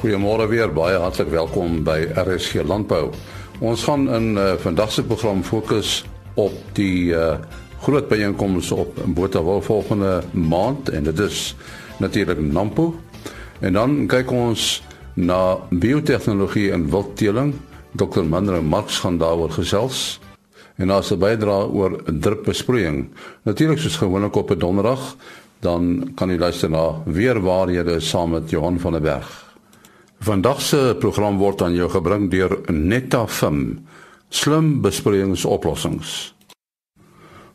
Goeiemôre weer, baie hartlik welkom by RSG Landbou. Ons gaan in uh, vandag se program fokus op die uh, groot byeenkomste op Botawil volgende maand en dit is natuurlik Nampo. En dan kyk ons na biotehnologie en wildteeling. Dr. Manre Marx gaan daaroor gesels en as 'n bydrae oor drupbesproeiing. Natuurlik soos gewoonlik op 'n donderdag, dan kan jy luister na weer waarhede saam met Johan van der Berg. Vandag se program word aan jou gebring deur Netafim. Slim besproeiingsoplossings.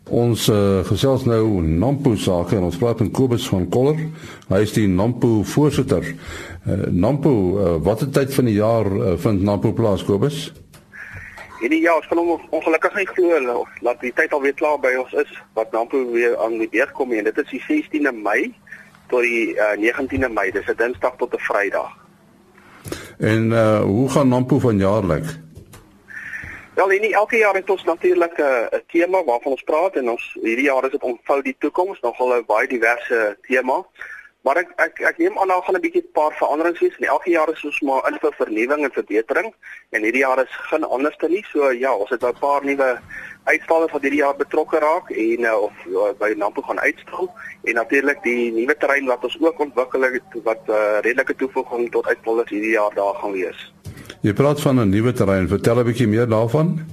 Ons uh, gesels nou Nampo sake en ons praat met Kobus van Koller. Hy is die Nampo voorsitter. Uh, Nampo, uh, watter tyd van die jaar uh, vind Nampo plaas Kobus? Hierdie jaar kan hom ongelukkig nie glo dat die tyd alweer klaar by ons is wat Nampo weer aan die beurt kom en dit is die 16de Mei tot die uh, 19de Mei. Dis 'n Dinsdag tot 'n Vrydag. En uh hoe gaan Nampo vanjaar lyk? Wel, nie elke jaar het ons natuurlik 'n uh, tema waarvan ons praat en ons hierdie jaar is dit ontvou die toekoms, nogal 'n baie diverse tema. Maar ek ek ek neem aan daar gaan 'n bietjie 'n paar veranderings wees. En elke jaar is ons maar in vir vernuwing en verbetering en hierdie jaar is geen anders te nie. So ja, ons het 'n paar nuwe uitstallers wat hierdie jaar betrokke raak en uh, of uh, by Nampo gaan uitstal en natuurlik die nuwe terrein wat ons ook ontwikkel het wat uh, redelike toevoeging tot uitstallers hierdie jaar daar gaan wees. Jy praat van 'n nuwe terrein. Vertel 'n bietjie meer daarvan.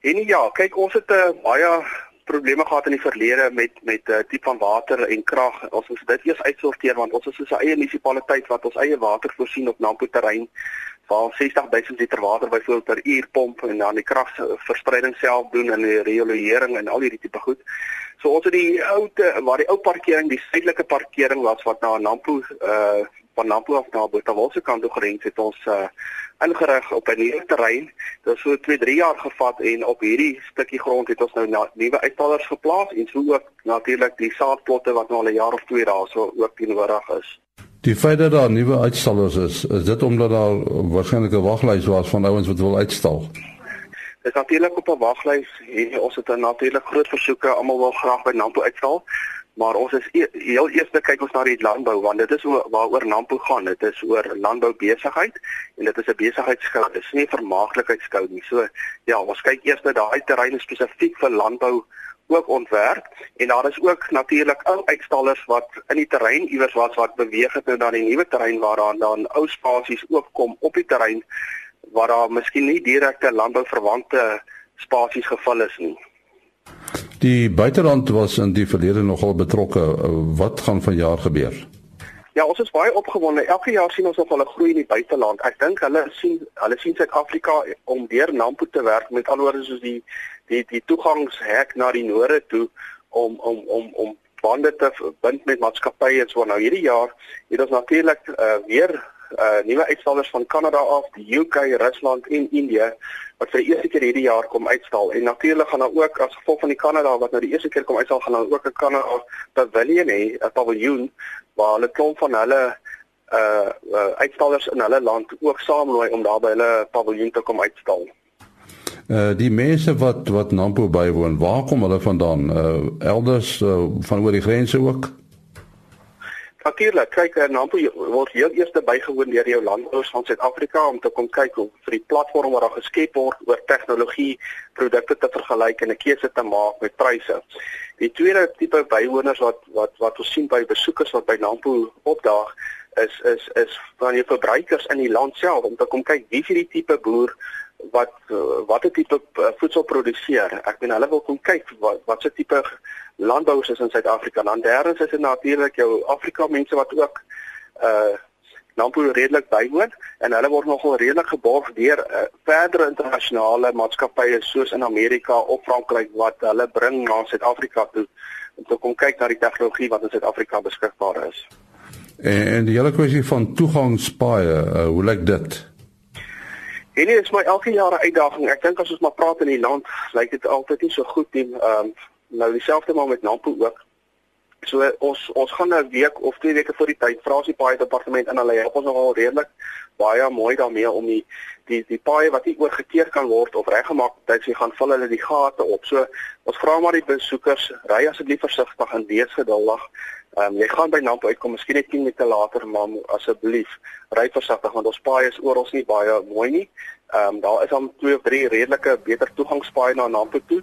En ja, kyk ons het 'n uh, baie probleme gehad in die verlede met met uh, tipe van water en krag. Ons moet dit eers uitsorteer want ons is 'n eie munisipaliteit wat ons eie water voorsien op Nampo terrein waar 60000 liter water byvoorbeeld per uur pomp en dan die kragverspreiding self doen en die riolering en al hierdie tipe goed. So ons het die ou waar die ou parkering, die suidelike parkering was wat na Nampo uh van Nampo af na Botawilse kant toe gerend het ons uh ingerig op 'n nuwe terrein. Dit het so 2, 3 jaar gevat en op hierdie stukkie grond het ons nou nuwe uitstallers geplaas en so ook natuurlik die saadplotte wat nou al 'n jaar of 2 daar so ook teenwoordig is. Die feit dat daar nuwe uitstallers is, is dit omdat daar waarskynlik 'n waglys was van ouens wat wil uitstal. Dit is natuurlik op 'n waglys en ons het natuurlik groot versoeke, almal wil graag by Nampo uitstal. Maar ons is e heel eers kyk ons na die landbou want dit is waaroor Nampo gaan. Dit is oor landbou besigheid en dit is 'n besigheidskou. Dit is nie 'n vermaaklikheidskou nie. So ja, ons kyk eers na daai terreine spesifiek vir landbou ook ontwerp en daar is ook natuurlik ou uitstallers wat in die terrein iewers was wat beweeg het nou na die nuwe terrein waar daar dan ou spasies ook kom op die terrein waar daar miskien nie direkte landbouverwante spasies gevul is nie. Die buiteland was in die verlede nogal betrokke. Wat gaan vanjaar gebeur? Ja, ons is baie opgewonde. Elke jaar sien ons nog 'n groei in die buiteland. Ek dink hulle sien hulle sien Suid-Afrika om deur Nampo te werk met alhoewel soos die die die toegangshek na die noorde toe om om om om bande te bind met maatskappye en so nou hierdie jaar het ons natuurlik uh, weer uh, nuwe uitstallers van Kanada af, die UK, Rusland en Indië wat vir die eerste keer hierdie jaar kom uitstal. En natuurlik gaan daar ook as gevolg van die Kanada wat nou die eerste keer kom uitstal, gaan daar ook 'n Kanada pavilion hê, 'n paviljoen waar hulle klomp van hulle uh, uh uitstallers in hulle land ook saamlooi om daar by hulle paviljoen te kom uitstal. Uh die mense wat wat Nampo bywoon, waar kom hulle vandaan? Uh elders uh, van oor die grense ook? Natuurlik, kyk, eh, Nampo word heel eers bygewoon deur jou landbouers van Suid-Afrika om te kom kyk hoe vir die platform waar daar geskep word oor tegnologie, produkte te vergelyk en 'n keuse te maak met pryse. Die tweede tipe bywoners wat wat wat ons sien by besoekers wat by Nampo opdaag, is is is van die verbruikers in die land self om te kom kyk wie is hierdie tipe boer wat watter tipe eh, voedsel produseer. Ek bedoel hulle wil kom kyk wat watse tipe landbouers is in Suid-Afrika. Dan derdens is dit natuurlik jou Afrika mense wat ook uh Nampo redelik bywoon en hulle word nogal redelik geborg deur uh, verdere internasionale maatskappye soos in Amerika of Frankryk wat hulle bring na Suid-Afrika toe om te kom kyk na die tegnologie wat in Suid-Afrika beskikbaar is. En, en die hele kwessie van toegangspaaie, uh, hoe lyk dit? En dit is my elke jaar 'n uitdaging. Ek dink as ons maar praat in die land, lyk dit altyd nie so goed nie. Ehm um, nou dieselfde maar met Nampo ook. So ons ons gaan 'n week of twee weke voor die tyd vra ons die paai departement in hulle help ons nogal redelik baie mooi daarmee om die die die paai wat nie oorgekeer kan word of reggemaak tyd sy gaan vul hulle die gate op. So ons vra maar die besoekers ry asseblief versigtig en wees geduldig. Ehm um, jy gaan by Nampo uitkom, miskien net 10 minute later, maar asseblief ry versigtig want ons paai is oral nie baie mooi nie. Ehm um, daar is dan twee of drie redelike beter toegangspaaie na Nampo toe.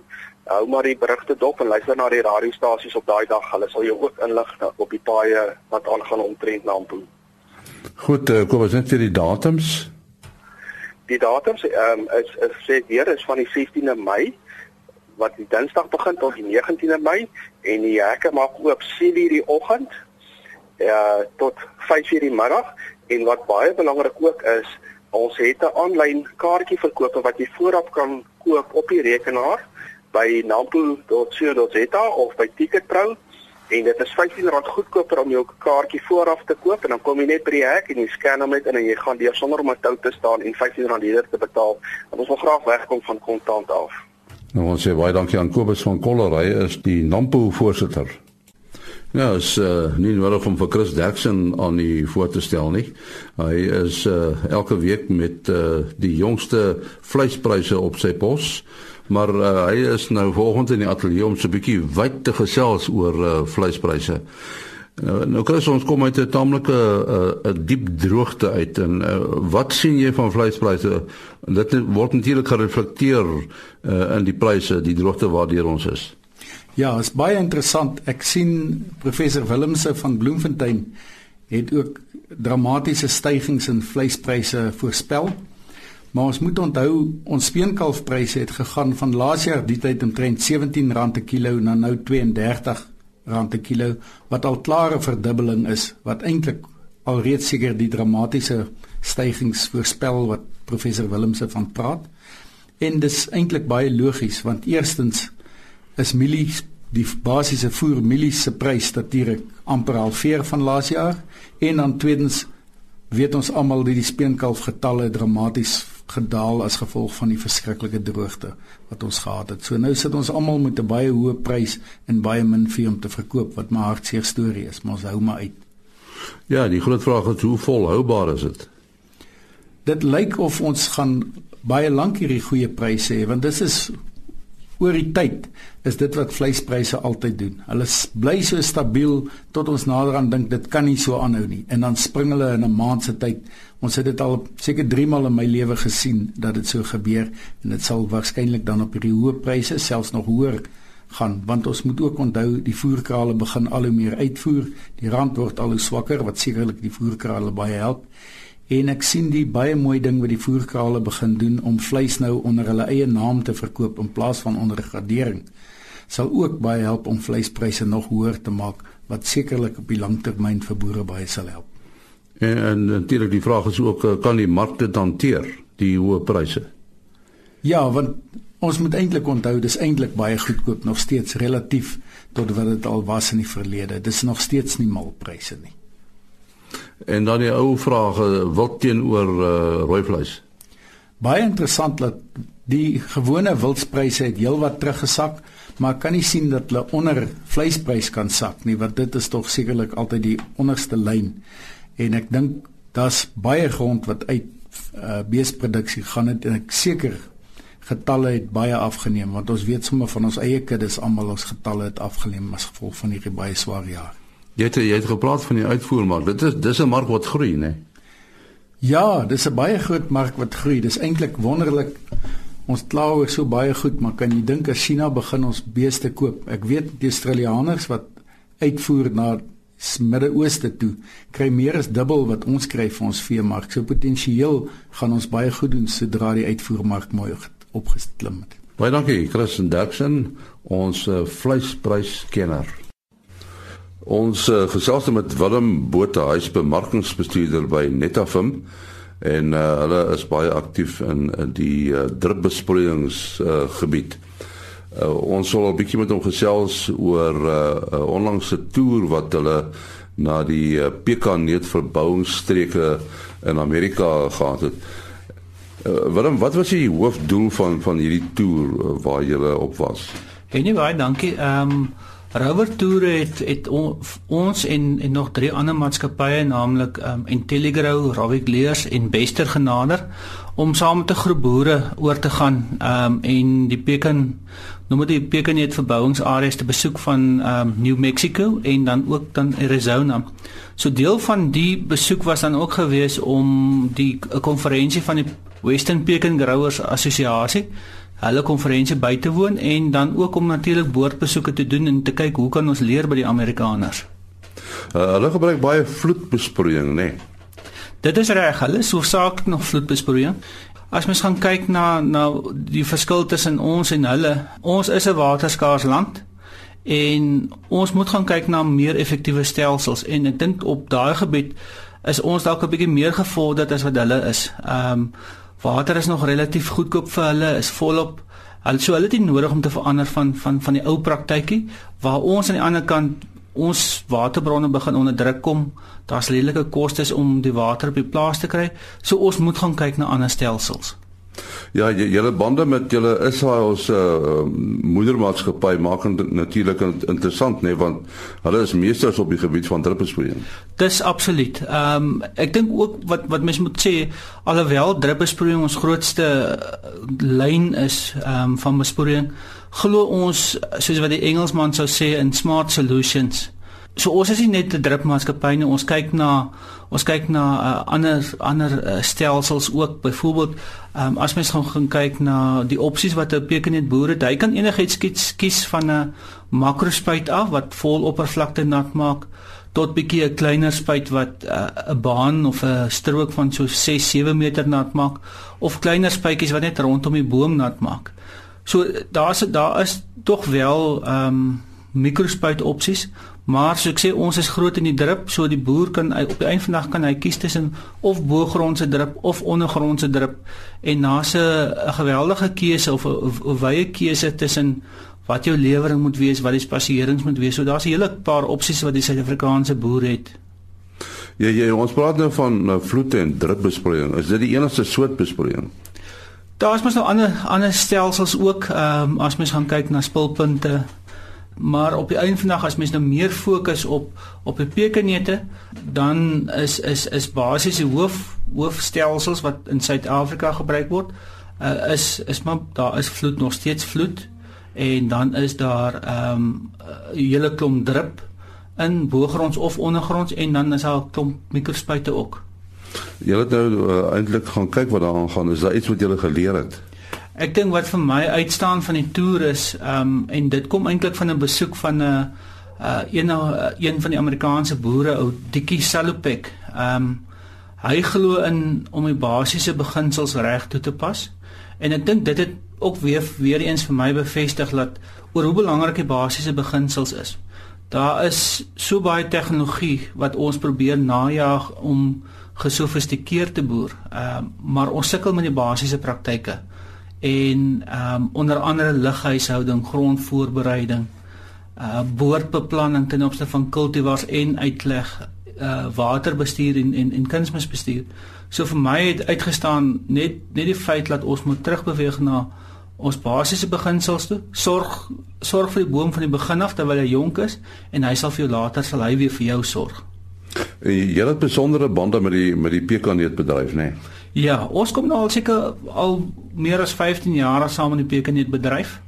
Hou maar die berigte dop en luister na die radiostasies op daai dag. Hulle sal jou ook inlig op die paaie wat aangaan omtrent Nampo. Goed, uh, kom ons net vir die datums. Die datums ehm um, is, is sê weer is van die 16de Mei wat die Dinsdag begin tot die 19de Mei en die hekke maak oop 7:00 die oggend ja uh, tot 5:00 die middag en wat baie belangrik ook is Ons het 'n aanlyn kaartjie verkoop wat jy vooraf kan koop op die rekenaar by nampo.co.za of by Ticketpro en dit is R15 goedkoper om jou kaartjie vooraf te koop en dan kom jy net by die hek en jy scan hom net in en jy gaan deur sonder om 'n tou te staan en R15 eerder te betaal. Want ons wil graag wegkom van kontant af. Nou ons sê baie dankie aan Kobus van Kollery is die Nampo voorsitter. Ja, is uh, nie nodig om vir Chris Derksen aan die voor te stel nie. Hy is uh, elke week met uh, die jongste vleispryse op sy pos. Maar uh, hy is nou volgens in die ateljee om so 'n bietjie wyd te gesels oor uh, vleispryse. Nou, nou Chris, ons kom uit 'n taamlike 'n uh, diep droogte uit en uh, wat sien jy van vleispryse? Dit word natuurlik gereflekteer uh, in die pryse, die droogte waardeur ons is. Ja, is baie interessant. Ek sien professor Willemse van Bloemfontein het ook dramatiese stygings in vleispryse voorspel. Maar ons moet onthou ons speenkalfpryse het gegaan van laas jaar die tyd omtrent R17 per kilo na nou R32 per kilo wat al klare verdubbeling is wat eintlik alreeds seker die dramatiese stygings voorspel wat professor Willemse van praat. En dis eintlik baie logies want eerstens is mielies die basiese voer mielies se prys natuurlik amper halveer van laas jaar en dan tweedens weet ons almal dat die speenkalf getalle dramaties gedaal as gevolg van die verskriklike droogte wat ons gehad het. So nou sit ons almal met 'n baie hoë prys en baie min vee om te verkoop wat maar hartseer storie is, maar ons hou maar uit. Ja, die groot vraag is hoe volhoubaar is dit? Dit lyk of ons gaan baie lank hierdie goeie pryse hê want dit is oor die tyd is dit wat vleispryse altyd doen. Hulle bly so stabiel tot ons nader aan dink dit kan nie so aanhou nie en dan spring hulle in 'n maand se tyd. Ons het dit al seker 3 maal in my lewe gesien dat dit so gebeur en dit sal waarskynlik dan op hierdie hoë pryse selfs nog hoër gaan want ons moet ook onthou die voerkrale begin al hoe meer uitvoer. Die rand word al hoe swakker wat sekerlik die voerkrale baie help en ek sien die baie mooi ding wat die voerkrale begin doen om vleis nou onder hulle eie naam te verkoop in plaas van onder gradering sal ook baie help om vleispryse nog hoër te maak wat sekerlik op die langtermyn vir boere baie sal help. En, en natuurlik die vraag is ook eh, kan die mark dit hanteer die hoë pryse? Ja, want ons moet eintlik onthou dis eintlik baie goedkoop nog steeds relatief tot wat dit al was in die verlede. Dis nog steeds nie malpryse nie. En dan die ou vraag wat teenoor uh, rooi vleis. Baie interessant dat die gewone wildspryse het heelwat teruggesak, maar kan nie sien dat hulle onder vleisprys kan sak nie, want dit is tog sekerlik altyd die onderste lyn. En ek dink daar's baie grond wat uit uh, beesproduksie gaan het en ek seker getalle het baie afgeneem want ons weet sommer van ons eie kuddes almal ons getalle het afgeneem as gevolg van hierdie baie swaar jaar. Jy het jy het gepraat van die uitvoermark. Dit is dis 'n mark wat groei, né? Ja, dis 'n baie groot mark wat groei. Dis eintlik wonderlik. Ons kla oor so baie goed, maar kan jy dink as China begin ons beeste koop? Ek weet die Australiërs wat uitvoer na Midde-Ooste toe, kry meer as dubbel wat ons kry vir ons veemark. So potensieel gaan ons baie goed doen sodra die uitvoermark mooi opgestim het. Baie dankie, Chris Derksen, ons uh, vleispryskenner. Ons uh, gesels met Willem Botha, hy is bemarkingsbestuurder by Netafim en uh, hulle is baie aktief in, in die uh, drupbesproeiingsgebied. Uh, uh, ons sal 'n bietjie met hom gesels oor 'n uh, onlangse toer wat hulle na die uh, pekaneetverbouingsstreke in Amerika gehad het. Uh, Willem, wat was die hoofdoel van van hierdie toer uh, waar jy op was? Anyway, dankie. Ehm um, Rover Toure het het on, ons en en nog drie ander maatskappye naamlik um, Intelligrow, Ravik Leers en Bester genader om saam met 'n groep boere oor te gaan um, en die Pekin noem dit die Pekin het verbouingsareas te besoek van um, New Mexico en dan ook dan Arizona. So deel van die besoek was dan ook gewees om die konferensie van die Western Pekin Growers Assosiasie hulle konferensie by te woon en dan ook om natuurlik boordbesoeke te doen en te kyk hoe kan ons leer by die Amerikaners. Uh, hulle gebruik baie vloedbesproeiing, nê. Nee. Dit is reg, hulle is hoofsaaklik nog vloedbesproeiing. As mens gaan kyk na na die verskil tussen ons en hulle, ons is 'n waterskaars land en ons moet gaan kyk na meer effektiewe stelsels en ek dink op daai gebied is ons dalk 'n bietjie meer gevorderd as wat hulle is. Ehm um, water is nog relatief goedkoop vir hulle, is volop. Hulle so hulle het nie nodig om te verander van van van die ou praktykie waar ons aan die ander kant ons waterbronne begin onder druk kom. Daar's lelike kostes om die water op die plaas te kry. So ons moet gaan kyk na ander stelsels. Ja, julle bande met julle Israel se uh, moedermaatskappy maak dit natuurlik interessant, nê, nee, want hulle is meesters op die gebied van druppelsproeiing. Dis absoluut. Ehm um, ek dink ook wat wat mens moet sê, alhoewel druppelsproeiing ons grootste uh, lyn is ehm um, van besproeiing, glo ons soos wat die Engelsman sou sê in smart solutions. So ons is nie net 'n drupmaatskappy nie, ons kyk na ons kyk na uh, ander ander uh, stelsels ook. Byvoorbeeld, um, as mens gaan gaan kyk na die opsies wat 'n pekenet boere, hy kan enigiets kies, kies van 'n makrospuit af wat vol oppervlakte nat maak tot bietjie 'n kleiner spuit wat uh, 'n uh, baan of 'n strook van so 6-7 meter nat maak of kleiner spuitjies wat net rondom die boom nat maak. So daar's daar is tog wel ehm um, mikrospuit opsies Maar so ek sê ons is groot in die drup, so die boer kan op die einde van die dag kan hy kies tussen of bo-grondse drup of ondergrondse drup en na's 'n geweldige keuse of 'n wye keuse tussen wat jou lewering moet wees, wat die spasierings moet wees. So daar's 'n hele paar opsies wat die Suid-Afrikaanse boer het. Ja, ja, ons praat nou van nou, vloete en drupbesproeiing. Is dit die enigste soort besproeiing? Daar's mos nou ander ander stelsels ook, ehm um, as mens gaan kyk na spulpunte maar op die einde van die dag as mens nou meer fokus op op die pekenete dan is is is basies die hoof hoofstelsels wat in Suid-Afrika gebruik word uh, is is maar daar is vloed nog steeds vloed en dan is daar ehm um, 'n hele klomp drup in bogronds of ondergronds en dan is daar 'n klomp mikrospuite ook. Jy het nou uh, eintlik gaan kyk wat daar aangaan. Is daar iets wat jy geleer het? Ek dink wat vir my uitstaan van die toer is, ehm um, en dit kom eintlik van 'n besoek van 'n uh, uh, een uh, een van die Amerikaanse boere, ou Dikkie Salopek. Ehm um, hy glo in om die basiese beginsels reg toe te pas. En ek dink dit het ook weer weer eens vir my bevestig dat oor hoe belangrik die basiese beginsels is. Daar is so baie tegnologie wat ons probeer najag om gesofistikeerd te boer. Ehm um, maar ons sukkel met die basiese praktyke en ehm um, onder andere lughuishouding, grondvoorbereiding, uh boordbeplanning ten opsigte van kultivars en uitleg, uh waterbestuur en en, en kunsmisbestuur. So vir my het uitgestaan net net die feit dat ons moet terugbeweeg na ons basiese beginsels toe. Sorg sorg vir die boom van die begin af terwyl hy jonk is en hy sal vir jou later sal hy weer vir jou sorg. Jy het besondere bande met die met die pekaneetbedryf, né? Nee? Ja, ons kom nou al seker al meer as 15 jaar saam in die Pekenet bedryf.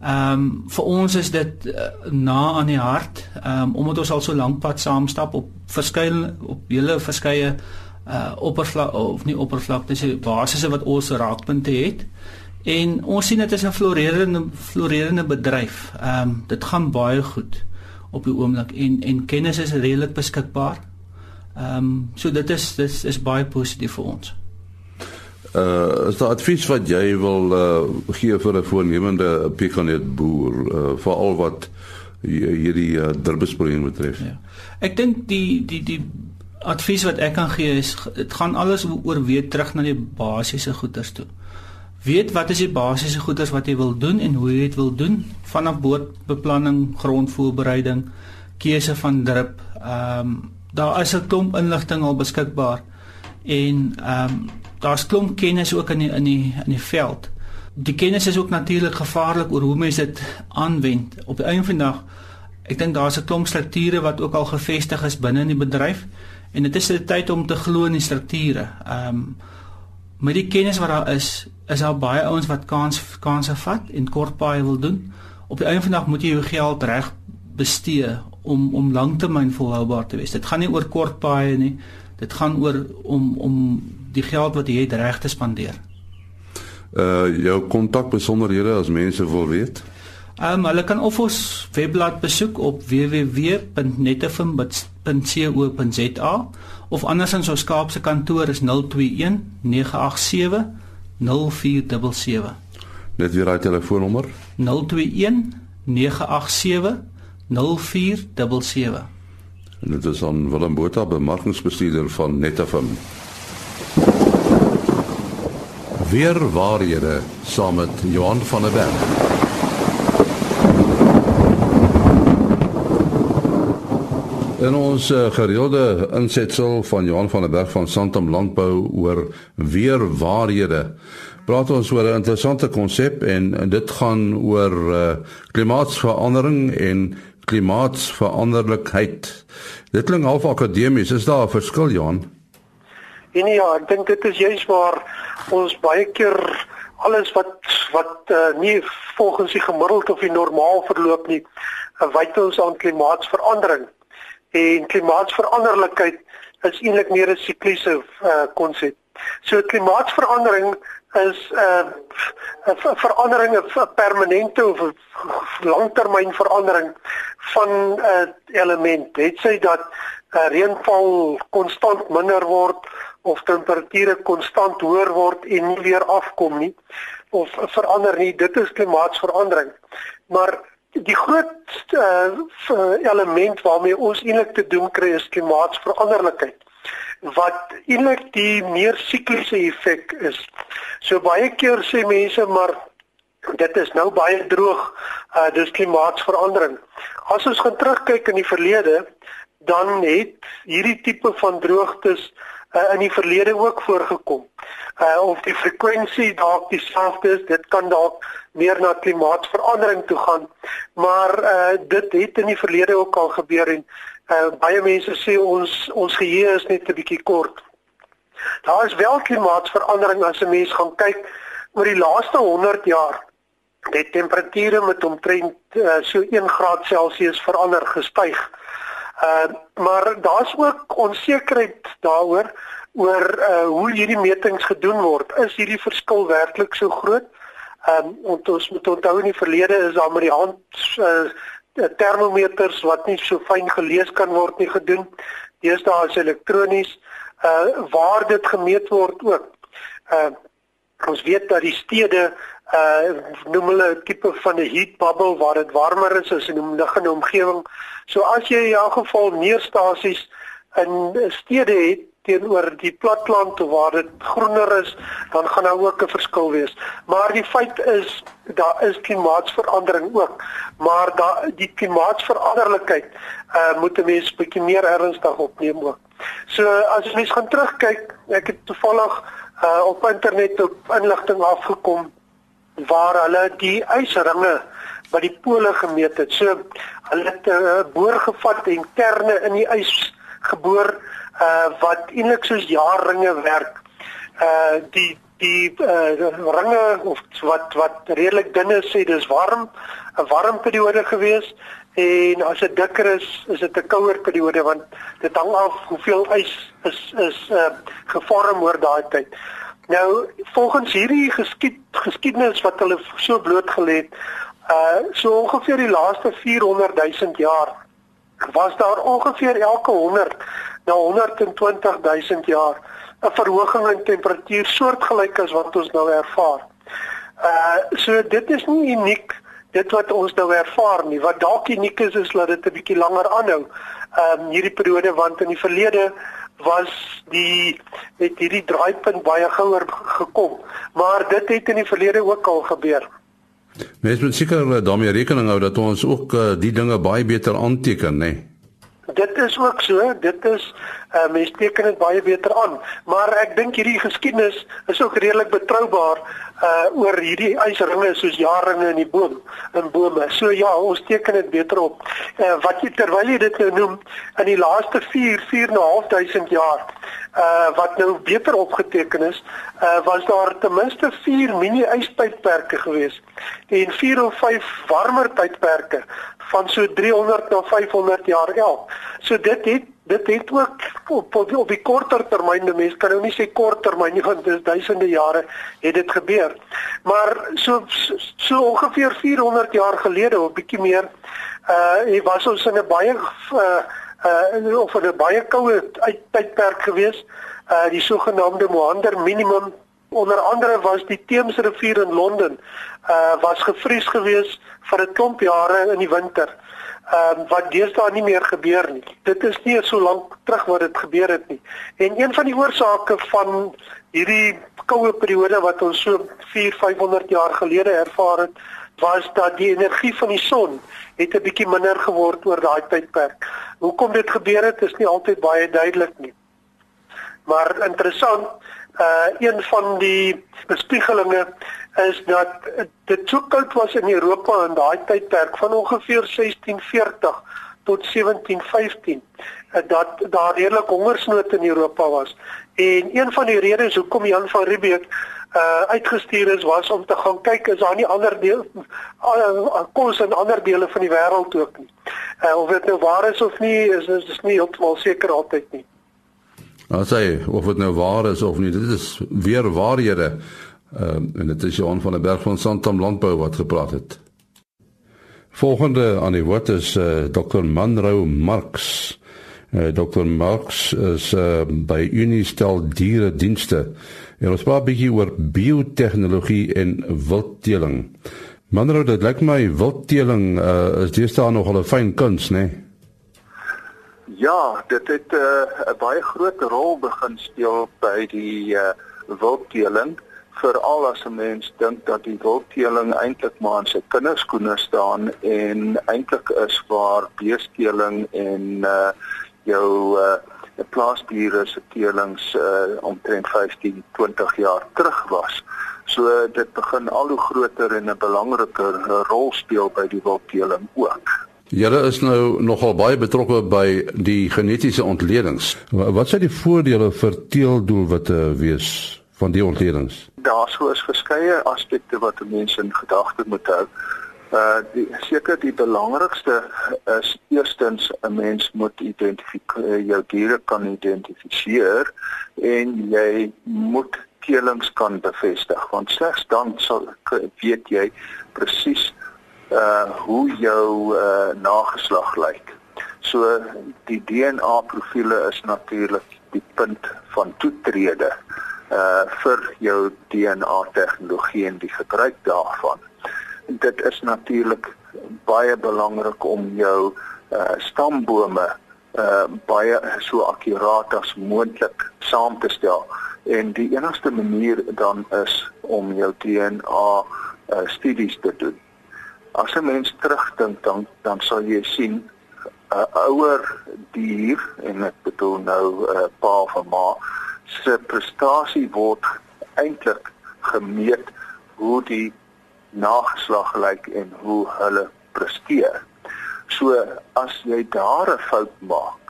Ehm um, vir ons is dit uh, na aan die hart, ehm um, omdat ons al so lank pad saam stap op verskeie op hele verskeie uh oppervlak of nie oppervlakte dis basisse wat ons raakpunte het. En ons sien dit is 'n florerende florerende bedryf. Ehm um, dit gaan baie goed op die oomblik en en kennis is redelik beskikbaar. Ehm um, so dit is dis is baie positief vir ons. Uh is daar advies wat jy wil uh gee vir 'n voornemende pekanet boer uh veral wat hierdie uh, drbesproeiing betref? Ja. Ek dink die die die advies wat ek kan gee is dit gaan alles oor weer terug na die basiese goeders toe. Weet wat is die basiese goeders wat jy wil doen en hoe jy dit wil doen vanaf boordbeplanning, grondvoorbereiding, keuse van drup. Ehm um, daar is 'n klomp inligting al beskikbaar en ehm um, daar's klomp kennis ook in die, in die in die veld. Die kennis is ook natuurlik gevaarlik oor hoe mense dit aanwend. Op die einde van die dag Ek dink daar's 'n klomp strukture wat ook al gevestig is binne in die bedryf en dit is tyd om te glo in die strukture. Ehm um, met die kennis wat daar is, is daar baie ouens wat kans kansse vat en kort paai wil doen. Op die einde van die dag moet jy jou geld reg bestee om om lanktermyn volhoubaar te wees. Dit gaan nie oor kort paai nie. Dit gaan oor om om die geld wat jy het reg te spandeer. Uh jou kontak besonderhede as mense wil weet. Ehm um, hulle kan of ons webblad besoek op www.netefin.co.za of andersins ons Kaapse kantoor is 021 987 0477. Net weer daai telefoonnommer. 021 987 0477. En dit is aan Willem Botha, bemarkingsbestuurder van Netafim. Weer waarhede saam met Johan van der Berg. En ons uh, gereelde insetsel van Johan van der Berg van Santam Landbou oor weer waarhede. Praat ons oor 'n interessante konsep en dit gaan oor uh, klimaatsverandering en klimaatsveranderlikheid. Dit klink half akademies, is daar 'n verskil Johan? En ja, ek dink dit is juist waar ons baie keer alles wat wat uh, nie volgens die gemiddeld of die normaal verloop nie, uh, wyd ons aan klimaatsverandering. En klimaatsveranderlikheid is eintlik meer 'n sikliese uh, konsep. So klimaatsverandering is 'n uh, 'n verandering 'n permanente of langtermyn verandering van 'n uh, element. Dit sê dat uh, reënval konstant minder word of temperature konstant hoër word en nie weer afkom nie of verander nie. Dit is klimaatsverandering. Maar die groot uh, element waarmee ons eintlik te doen kry is klimaatsveranderlikheid wat eintlik die meer sikliese effek is. So baie keer sê mense maar dit is nou baie droog, uh dis klimaatsverandering. As ons gaan terugkyk in die verlede, dan het hierdie tipe van droogtes uh, in die verlede ook voorgekom. Uh of die frekwensie dalk dieselfde is, dit kan dalk meer na klimaatsverandering toe gaan, maar uh dit het in die verlede ook al gebeur en Uh, baie mense sê ons ons geheue is net 'n bietjie kort. Daar is wel klimaatsverandering as 'n mens gaan kyk oor die laaste 100 jaar. Die temperature met omtrent uh, so 1 graad Celsius verander gestyg. Uh maar daar's ook onsekerheid daaroor oor uh hoe hierdie metings gedoen word. Is hierdie verskil werklik so groot? Ehm um, ons moet onthou in die verlede is daar met die hand uh termometers wat nie so fyn gelees kan word nie gedoen. Deesdae is elektronies uh waar dit gemeet word ook. Uh ons weet dat die stede uh noem hulle 'n tipe van 'n heat bubble waar dit warmer is as in 'n liggende omgewing. So as jy in elk geval meer stasies in stede het teenoor die platland waar dit groener is, dan gaan daar ook 'n verskil wees. Maar die feit is daar is klimaatsverandering ook, maar daar die klimaatsveranderlikheid uh moet 'n mens bietjie meer ernstig opneem ook. So as mens gaan terugkyk, ek het toevallig uh op internet op inligting afgekom waar hulle die ysringe wat die pole gemeet het. So hulle het 'n uh, boor gevat en kerne in die ys geboor uh wat eintlik soos jaarringe werk. Uh die die uh ringe of wat wat redelik dun is, sê dis warm, 'n warm periode gewees en as dit dikker is, is dit 'n kouer periode want dit hang af hoeveel ys is is uh gevorm oor daai tyd. Nou volgens hierdie geskied geskiedenis wat hulle so blootgelê het, uh so ongeveer die laaste 400 000 jaar was daar ongeveer elke 100 na 120 000 jaar 'n verhoging in temperatuur soortgelyk as wat ons nou ervaar. Uh so dit is nie uniek dit wat ons nou ervaar nie. Wat dalk uniek is is dat dit 'n bietjie langer aanhou. Um hierdie periode want in die verlede was die het hierdie draaipunt baie gouer gekom, maar dit het in die verlede ook al gebeur. Mens moet seker daarmee rekening hou dat ons ook uh, die dinge baie beter aanteken, nê. Nee? Dit is ook so, dit is uh, mense teken dit baie beter aan, maar ek dink hierdie geskiedenis is ook redelik betroubaar uh oor hierdie ysringe soos jaarringe in die boom in bome. So ja, ons teken dit beter op. Uh wat jy terwyl jy dit nou noem in die laaste 4 4 en 'n half duisend jaar uh wat nou beter opgeteken is, uh was daar ten minste 4 mini ystydperke gewees en 4 of 5 warmer tydperke van so 300 na 500 jaar elk. So dit het dit het ook op op, op die korter termyn, mense kan nou nie sê kort termyn nie want dis duisende jare het dit gebeur. Maar so so ongeveer 400 jaar gelede of bietjie meer uh was ons in 'n baie uh uh of 'n baie koue tydperk gewees. Uh die sogenaamde Moander minimum onder andere was die Theems rivier in Londen uh was gevries gewees vir 'n klomp jare in die winter. Ehm uh, wat deesdae nie meer gebeur nie. Dit is nie so lank terug wat dit gebeur het nie. En een van die oorsake van hierdie koue periode wat ons so 4 500 jaar gelede ervaar het, was dat die energie van die son het 'n bietjie minder geword oor daai tydperk. Hoekom dit gebeur het, is nie altyd baie duidelik nie. Maar interessant, uh een van die bespiegelinge is dat dit so koud was in Europa in daai tydperk van ongeveer 1640 tot 1715 uh, dat daar redelik hongersnood in Europa was. En een van die redes hoekom Jan van Riebeeck uh uitgestuur is was om te gaan kyk is daar nie ander deel uh, kos in ander dele van die wêreld ook nie. Uh of dit nou waar is of nie is is, is nie heeltemal seker altyd nie. Nou sê of dit nou waar is of nie, dit is weer waarhede. Ehm uh, en dit is Johan van der Berg van Santam Landbou wat gepraat het. Volgende aan die woord is uh, Dr. Manrou Marx. Uh, Dr. Marx is uh, by Unistel Diere Dienste. En ons praat 'n bietjie oor biotehnologie en wildteeling. Manrou, dit lyk my wildteeling uh, is deesdae nog 'n fyn kuns, né? Nee? Ja, dit het 'n uh, baie groot rol begin speel by die uh, wildteeling veral as 'n mens dink dat die wildteeling eintlik maar in sy kinderskoene staan en eintlik is waar beesteling en uh, jou uh, plaasdiere se teelings uh, omtrent 15, 20 jaar terug was. So dit begin al hoe groter en 'n belangriker rol speel by die wildteeling ook. Julle is nou nogal baie betrokke by die genetiese ontledings. Wat sou die voordele vir teeldoelwitte wees van die ontledings? Daar sou is verskeie aspekte wat mense in gedagte moet hou. Uh die seker die belangrikste is eerstens 'n mens moet identifiseer jou diere kan identifiseer en jy moet teelings kan bevestig want slegs dan sal weet jy presies uh hoe jou uh nageslag lyk. So die DNA profile is natuurlik die punt van toetrede uh vir jou DNA tegnologie en die gebruik daarvan. Dit is natuurlik baie belangrik om jou uh stambome uh baie so akkuraat as moontlik saam te stel en die enigste manier dan is om jou DNA uh studies te doen as 'n mens terugdink dan dan sal jy sien 'n ouer dier en ek bedoel nou 'n uh, pa of ma se prestasie word eintlik gemeet hoe die nageslag lyk en hoe hulle presteer. So as jy daar 'n fout maak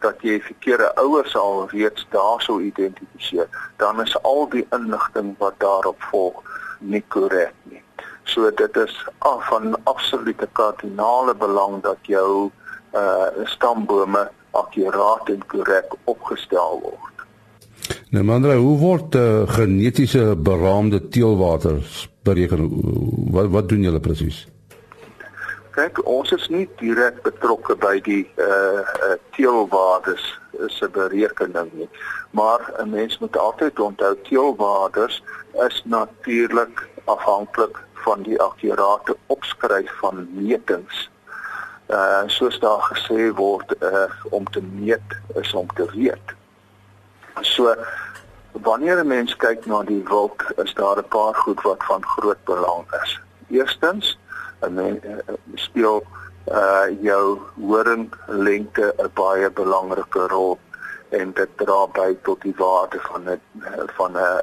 dat jy verkeerde ouers al reeds daarso identifiseer, dan is al die inligting wat daarop volg nie korrek nie. So dit is af van absolute kardinale belang dat jou uh stambome akkuraat en korrek opgestel word. Nou mandra, hoe word uh, genetiese beraamde teelwaters bereken? Wat wat doen julle presies? Kyk, ons is nie direk betrokke by die uh, uh teelwaters se berekening nie. Maar 'n mens moet altyd onthou teelwaters is natuurlik afhanklik van die akkurate opskryf van metings. Uh soos daar gesê word uh om te meet is om te weet. So wanneer 'n mens kyk na die wolk, is daar 'n paar goed wat van groot belang is. Eerstens, 'n mens uh, speel uh jou horinglengte 'n baie belangrike rol en dit dra by tot die waarde van 'n van 'n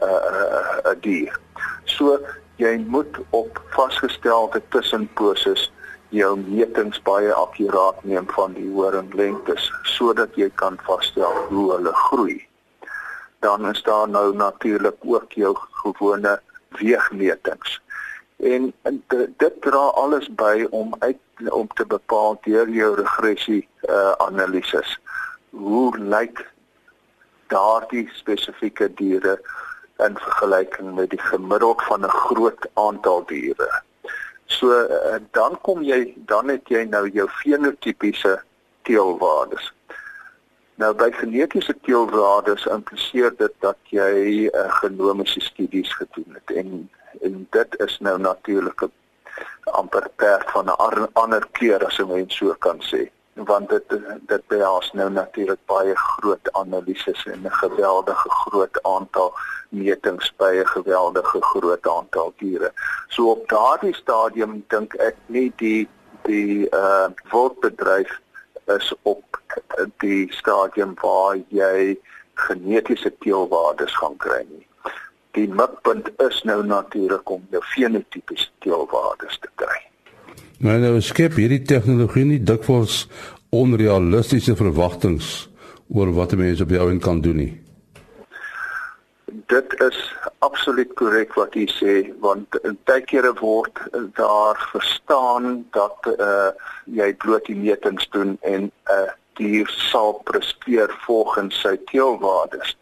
'n dier. So jy moet op vasgestelde tussenposes jou metings baie akkuraat neem van die horinglengtes sodat jy kan vasstel hoe hulle groei. Dan is daar nou natuurlik ook jou gewone weegmetings. En, en dit dra alles by om uit om te bepaal deur jou regressie uh, analises hoe lyk daardie spesifieke diere in vergelyking met die gemiddeld van 'n groot aantal diere. So uh, dan kom jy dan het jy nou jou fenotipiese teelwaardes. Nou by genetiese teelwaardes impliseer dit dat jy uh, genomiese studies gedoen het en en dit is nou natuurlik 'n amper perd van 'n ander kleur as 'n mens so kan sê want dit dit behels nou natuurlik baie groot analises en 'n geweldige groot aantal metings by 'n geweldige groot aantal diere. So op daardie stadium dink ek nie die die uh woordbedryf is op die stadium waar jy genetiese teelwaardes gaan kry nie. Die mikpunt is nou natuurlik om jou fenotipiese teelwaardes te kry. Maar nou skep hierdie tegnologie nie dikwels onrealistiese verwagtinge oor wat 'n mens op die ou en kan doen nie. Dit is absoluut korrek wat jy sê want baie kere word daar verstaan dat uh jy bloot die metings doen en 'n uh, dier sal presteer volgens sy teelwaardes.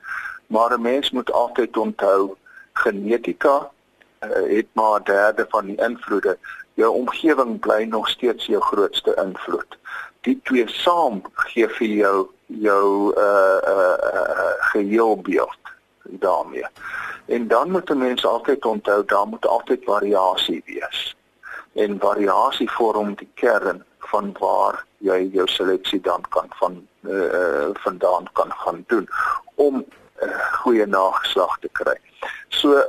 Maar 'n mens moet altyd onthou genetika uh, het maar 'n derde van die invloede jou omgewing bly nog steeds jou grootste invloed. Die twee saam gee vir jou jou uh uh, uh geheelbeeld daarmee. En dan moet 'n mens altyd onthou daar moet altyd variasie wees. En variasie vorm die kern van waar jy jou seleksie dan kan van uh vandaan kan gaan doen om uh, goeie nageslag te kry. So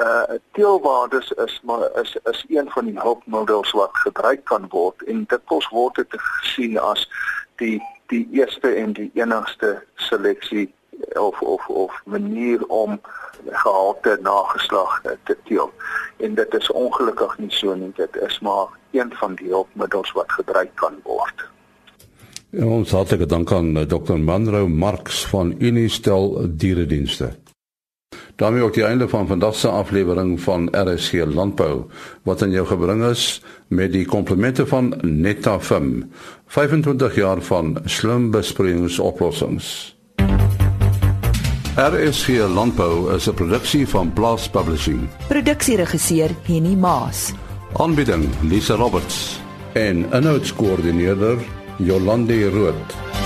uh teelwaardes is maar is is een van die hulpmiddels wat gebruik kan word en dit kos word dit gesien as die die eerste en die enigste seleksie of of of manier om gehalte nageslag te teel. En dit is ongelukkig nie so nie. Dit is maar een van die hulpmiddels wat gebruik kan word. En ons hartlike dank aan eh, Dr. Manrou Marx van Unistel Dieredienste daarmee ook die einde van vandag se aflewering van RSC Landbou wat aan jou gebring is met die komplemente van Netafim 25 jaar van slim besproeiingsoplossings. RSC Landbou is 'n produksie van Blast Publishing. Produksieregisseur Henny Maas. Aanbieding Lisa Roberts en 'n notas koördineerder Jolande Rooi.